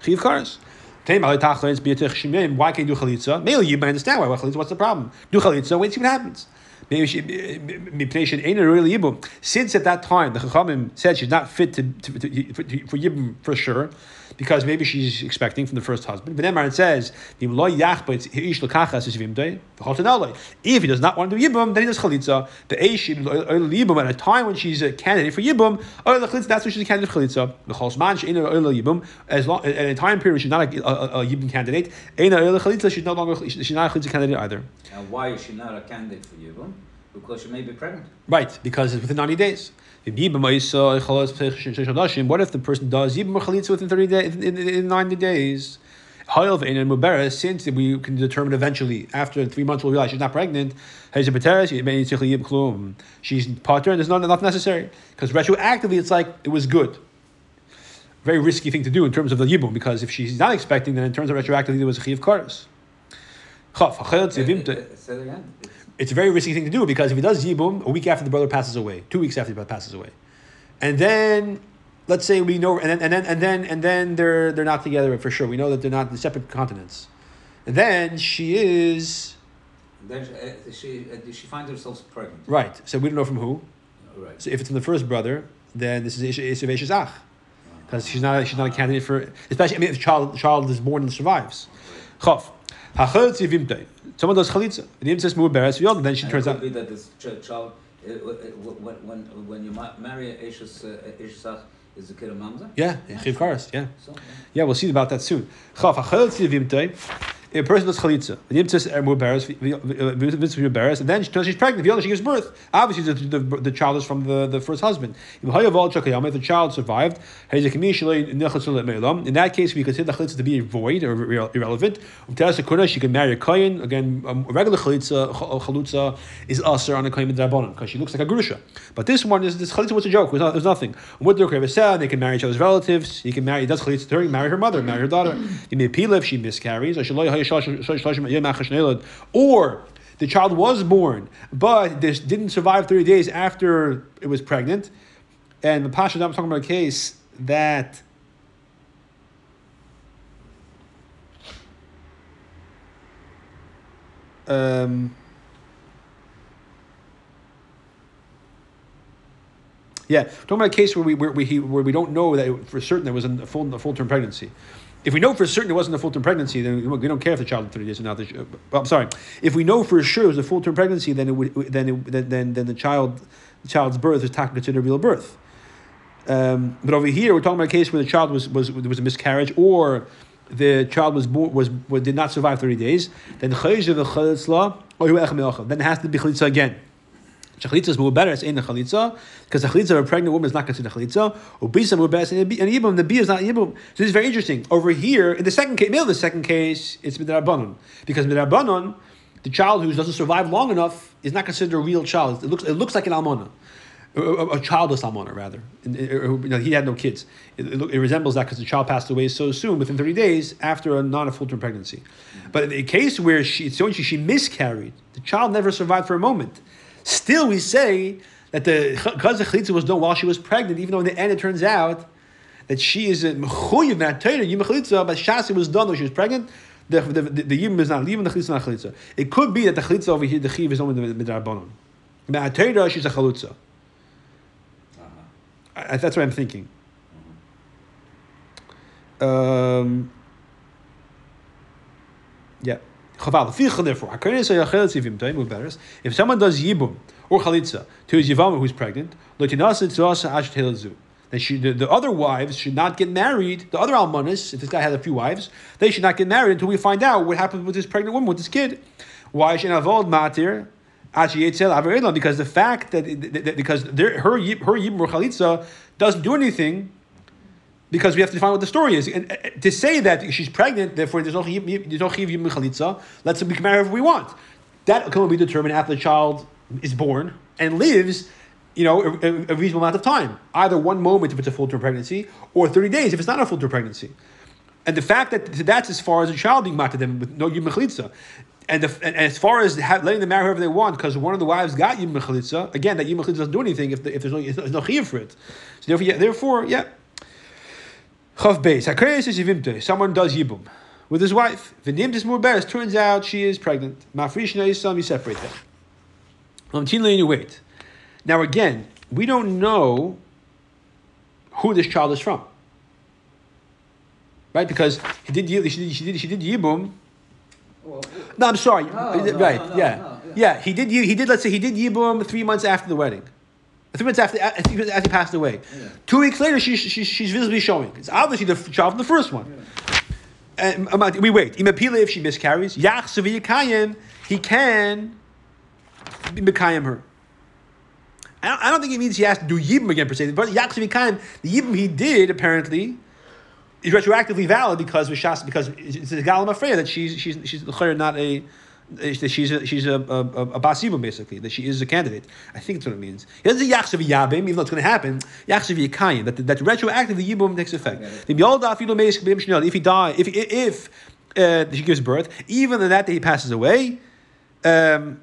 chiv karas. Why can't you do chalitza? Maybe you might understand why. What's the problem? Do chalitza, wait, see what happens. Maybe she, really. Since at that time the chachamim said she's not fit to, to, to, for, for yibum for sure, because maybe she's expecting from the first husband. But then it says. If he does not want to do yibum, then he does chalitza. The eish yibum at a time when she's a candidate for yibum, that's when she's a candidate for chalitza. The cholzman she'ina yibum, as long at a time period she's not a, a, a yibum candidate. She's no longer she's not a chalitza candidate either. And why is she not a candidate for Yibum? Because she may be pregnant. Right, because it's within 90 days. What if the person does yibum or chalitza within 30 days, in, in, in 90 days? Since we can determine eventually, after three months, we'll realize she's not pregnant, she's potter and there's not enough necessary. Because retroactively, it's like it was good. Very risky thing to do in terms of the yibum, because if she's not expecting, then in terms of retroactively, there was a chiv karas. Uh, uh, Say it again. It's a very risky thing to do because if he does yibum a week after the brother passes away, two weeks after the brother passes away, and then let's say we know, and then and then and then and then they're they're not together for sure. We know that they're not in separate continents, and then she is Then she, uh, she, uh, she finds herself pregnant. right. So we don't know from who. Right. So if it's from the first brother, then this is Isavesh's ach, because she's not she's not a candidate for especially I mean if the child child is born and survives. Chav. Someone does chalitza. The says mu'beres then she turns out. that this child, uh, uh, when, when, when you marry a Eshes, uh, is the kid a mamza? Yeah, karas. Yeah. So, yeah. Yeah, we'll see about that soon. A person does chalitza. And then she, she's pregnant. V'yod, she gives birth. Obviously, the, the, the child is from the, the first husband. If the child survived, in that case, we consider the chalitza to be void or irre- irrelevant. She can marry a kohen. Again, um, a regular chalitza, ch- chalutza is usher on a kohen because she looks like a grusha. But this one is this chalitza was a joke. It was, not, it was nothing. Krevesah, they can marry each other's relatives. He can marry. He does chalitza to her. He can marry her mother. Marry her daughter. He may if she miscarries. Or or the child was born, but this didn't survive 30 days after it was pregnant. And the Pasha, I'm talking about a case that um, yeah, talking about a case where we where we, where we don't know that for certain there was a full a full term pregnancy. If we know for certain it wasn't a full term pregnancy, then we don't care if the child is thirty days or not. I'm sorry. If we know for sure it was a full term pregnancy, then it would then it, then then the child the child's birth is not a real birth. Um, but over here, we're talking about a case where the child was was there was a miscarriage or the child was born, was, was did not survive thirty days. Then. Then it has to be chalitza again. Chalitza is more better. It's in the chalitza because the chalitza of a pregnant woman is not considered chalitza. Ubisa better and yibum. The b is not yibum. So this is very interesting. Over here, in the second case, middle of the second case, it's midrabanon because midrabanon, the child who doesn't survive long enough is not considered a real child. It looks it looks like an almona. A, a, a childless almana, rather. And, uh, you know, he had no kids. It, it, it resembles that because the child passed away so soon, within 30 days, after a non a full term pregnancy. But in the case where she, so she, she miscarried, the child never survived for a moment. Still, we say that the because the chalitza was done while she was pregnant, even though in the end it turns out that she is a mechuyev not Torah, yim chalitza, but shasi was done when she was pregnant. The the the, the yim is not leaving the chalitza not chalitza. It could be that the chalitza over here the chiv is only the midrabanon. But Torah she's a chalitza. Uh-huh. I, that's what I'm thinking. Um, yeah. If someone does yibum or chalitza to his yivama who's pregnant. Then she, the, the other wives should not get married. The other almanas, if this guy had a few wives, they should not get married until we find out what happened with this pregnant woman with this kid. Why should avoid matir? Because the fact that, that- that- because her her yibum or chalitza doesn't do anything because we have to define what the story is. And uh, to say that she's pregnant, therefore there's no there's no. Let's we can marry whoever we want. That can only be determined after the child is born and lives, you know, a, a- reasonable amount of time. Either one moment if it's a full term pregnancy, or thirty days if it's not a full term pregnancy. And the fact that that's as far as a child being mated them with no chalitza. And, and as far as letting them marry whoever they want, because one of the wives got chalitza, again, that chalitza doesn't do anything if, the, if there's no, there's for it. So therefore, yeah, therefore, yeah. Chav beis. Hakreis is yivimte. Someone does yibum with his wife. V'nim tis bears. Turns out she is pregnant. Mafrish yisam. You separate them. Lamtin you wait. Now again, we don't know who this child is from. right? Because he did she did she did, she did Yibum. Well, No, I'm sorry. No, right? no, no, yeah. yeah, yeah. He did. He did. Let's say he did Yibum three months after the wedding. Three months after, after he after he passed away. Yeah. Two weeks later, she, she, she's visibly showing. It's obviously the child from the first one. And um, we wait. Imapila, if she miscarries, Yach he can be Mekayim her. I don't, I don't think it means he has to do Yibum again per se. But Yach Yikayim, the Yibum he did apparently is retroactively valid because because it's a galam afraid that she's she's she's not a that she's a, she's a, a, a, basibum basically that she is a candidate. I think that's what it means. It doesn't say yachshav yabim, even though it's going to happen. Yachshav yikayim that that retroactively yibum takes effect. The yolda afilu meis b'im shnel, If he die, if if uh, she gives birth, even on that day he passes away. Um,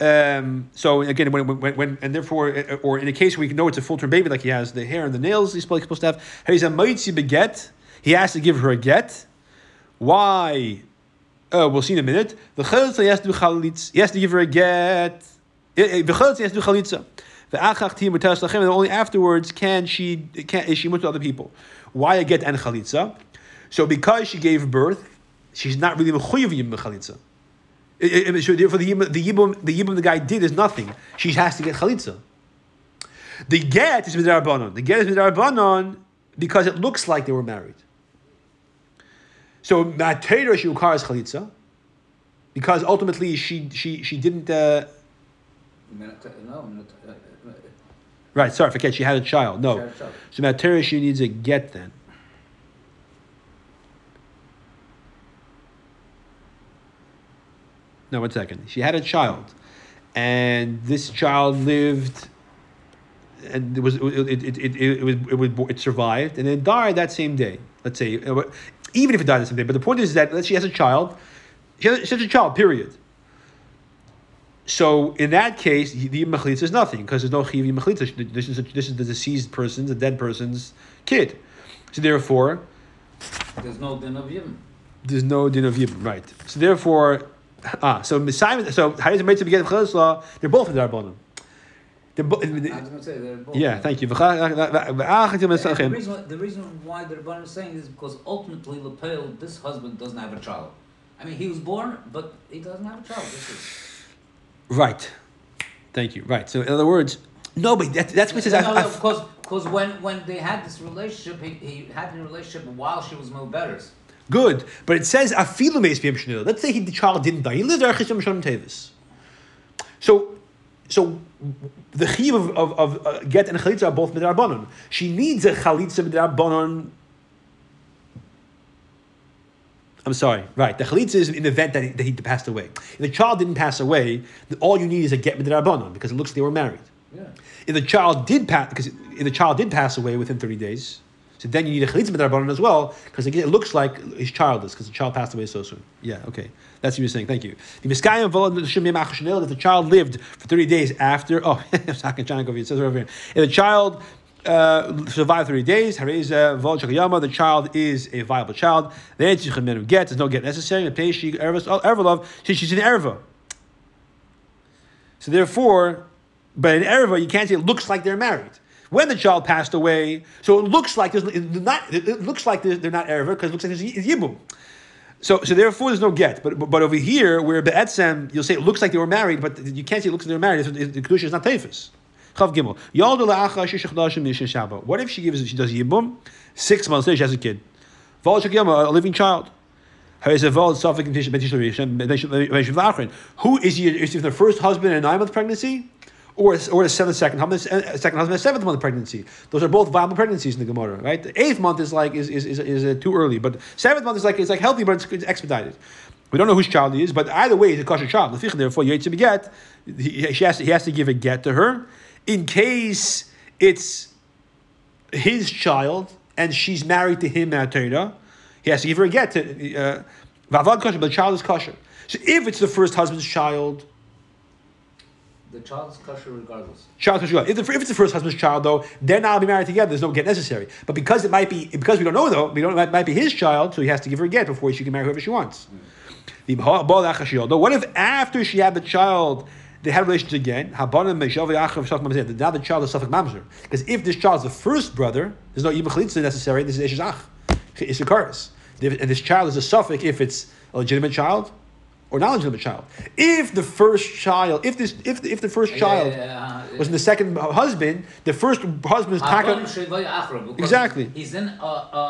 um, so again, when, when, when and therefore, uh, or in a case where you know it's a full term baby, like he has the hair and the nails, he's supposed to have. He's a mitzi beget. He has to give her a get. Why? Uh, we'll see in a minute. The chalitza has to do chalitz. He has to give her a get. The chalitza has to do chalitza. The achach tim lachem, and only afterwards can she can is she mut to other people. Why a get and chalitza? So because she gave birth, she's not really mechuyev yim chalitza. So therefore, the yibum, the yibum, the yibum the guy did is nothing. She has to get chalitza. The get is midrabanon. The get is midrabanon because it looks like they were married. So matera she requires chalitza because ultimately she she she didn't. Uh, minute, no, minute, right, sorry, forget she had a child. No, had a child. so matera she needs a get then. No, one second. She had a child, and this child lived, and it was it it it, it, it, was it was it survived and then died that same day. Let's say, even if it died the same day. But the point is that she has a child, she has, she has a child. Period. So in that case, the mechlitza is nothing because there's no chiv mechlitza. This is this is the deceased person's, the dead person's kid. So therefore, there's no din of yim. there's no din of yibum, right? So therefore, ah, so Messiah, so how does it make to begin law? They're both in Darbonim. They're bo- I was going to say yeah, thank you. The reason, the reason why the Rebbeinu is saying is because ultimately Lepel, this husband doesn't have a child. I mean, he was born, but he doesn't have a child. This is. Right. Thank you. Right. So in other words, no, but that, that's what it says. No, no, I- because because when when they had this relationship, he, he had a relationship while she was Milbetters. Good, but it says afilu meis b'yem shnil. Let's say he, the child didn't die. He lived there chisham shalom tevis. So, so the chiv of, of, of uh, get and chalitza are both midrabanon. She needs a chalitza midrabanon. I'm sorry, right? The chalitza is in the event that he, that he passed away. If the child didn't pass away, all you need is a get midrabanon because it looks like they were married. Yeah. If the child did pass, because if the child did pass away within thirty days, so then you need a chalitza midrabanan as well, because it looks like his childless, because the child passed away so soon. Yeah, okay, that's what you're saying. Thank you. The miskayim that the child lived for thirty days after. Oh, Sakin Chanakov, it says over here. If the child uh, survived 30 days, the child is a viable child. Then get, there's no get necessary. Erva she's an erva. So therefore, but in Erva, you can't say it looks like they're married. When the child passed away, so it looks like there's not. It looks like they're, they're not Erva because it looks like there's yibum. So, so therefore, there's no get. But, but, but over here, where be'etzem, you'll say it looks like they were married, but you can't say it looks like they were married. The kedusha is not tefus. Chav gimel. What if she gives she does yibum? Six months later, she has a kid. A living child. Who is? Is he the first husband in a nine month pregnancy? Or, or the seventh second husband, uh, second husband, seventh month pregnancy. Those are both viable pregnancies in the Gemara, right? The eighth month is like is is, is, is uh, too early, but seventh month is like it's like healthy, but it's, it's expedited. We don't know whose child he is, but either way, he's a kosher child. Therefore, you to beget. He, has to, he has to give a get to her, in case it's his child and she's married to him at Torah. He has to give her a get to uh, but the child is kosher. So if it's the first husband's child, The child's kosher regardless. Child kosher. If, if it's the first husband's child, though, they're not be married together. There's no get necessary. But because it might be, because we don't know though, we don't. It might be his child, so he has to give her a get before she can marry whoever she wants. Mm. The Though what if after she had the child, they had relations again? Now the child is suffik mamzer. Because if this child is the first brother, there's no ibn necessary. This is eshach. Issachar. And this child is a suffik if it's a legitimate child or knowledge of legitimate child. If the first child, if this, if if the first child Yeah, yeah, was in the second husband, the first husband is taka. Shevay Achra, because Exactly. He's in a, a,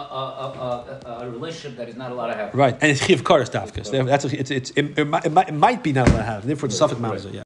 a, a, relationship that he's not allowed to have. Right, and it's chiv karas dafkas. That's a, it's it's it, it, might, it might- be not allowed to have. Therefore, it's suffik Right. mamzer. Yeah.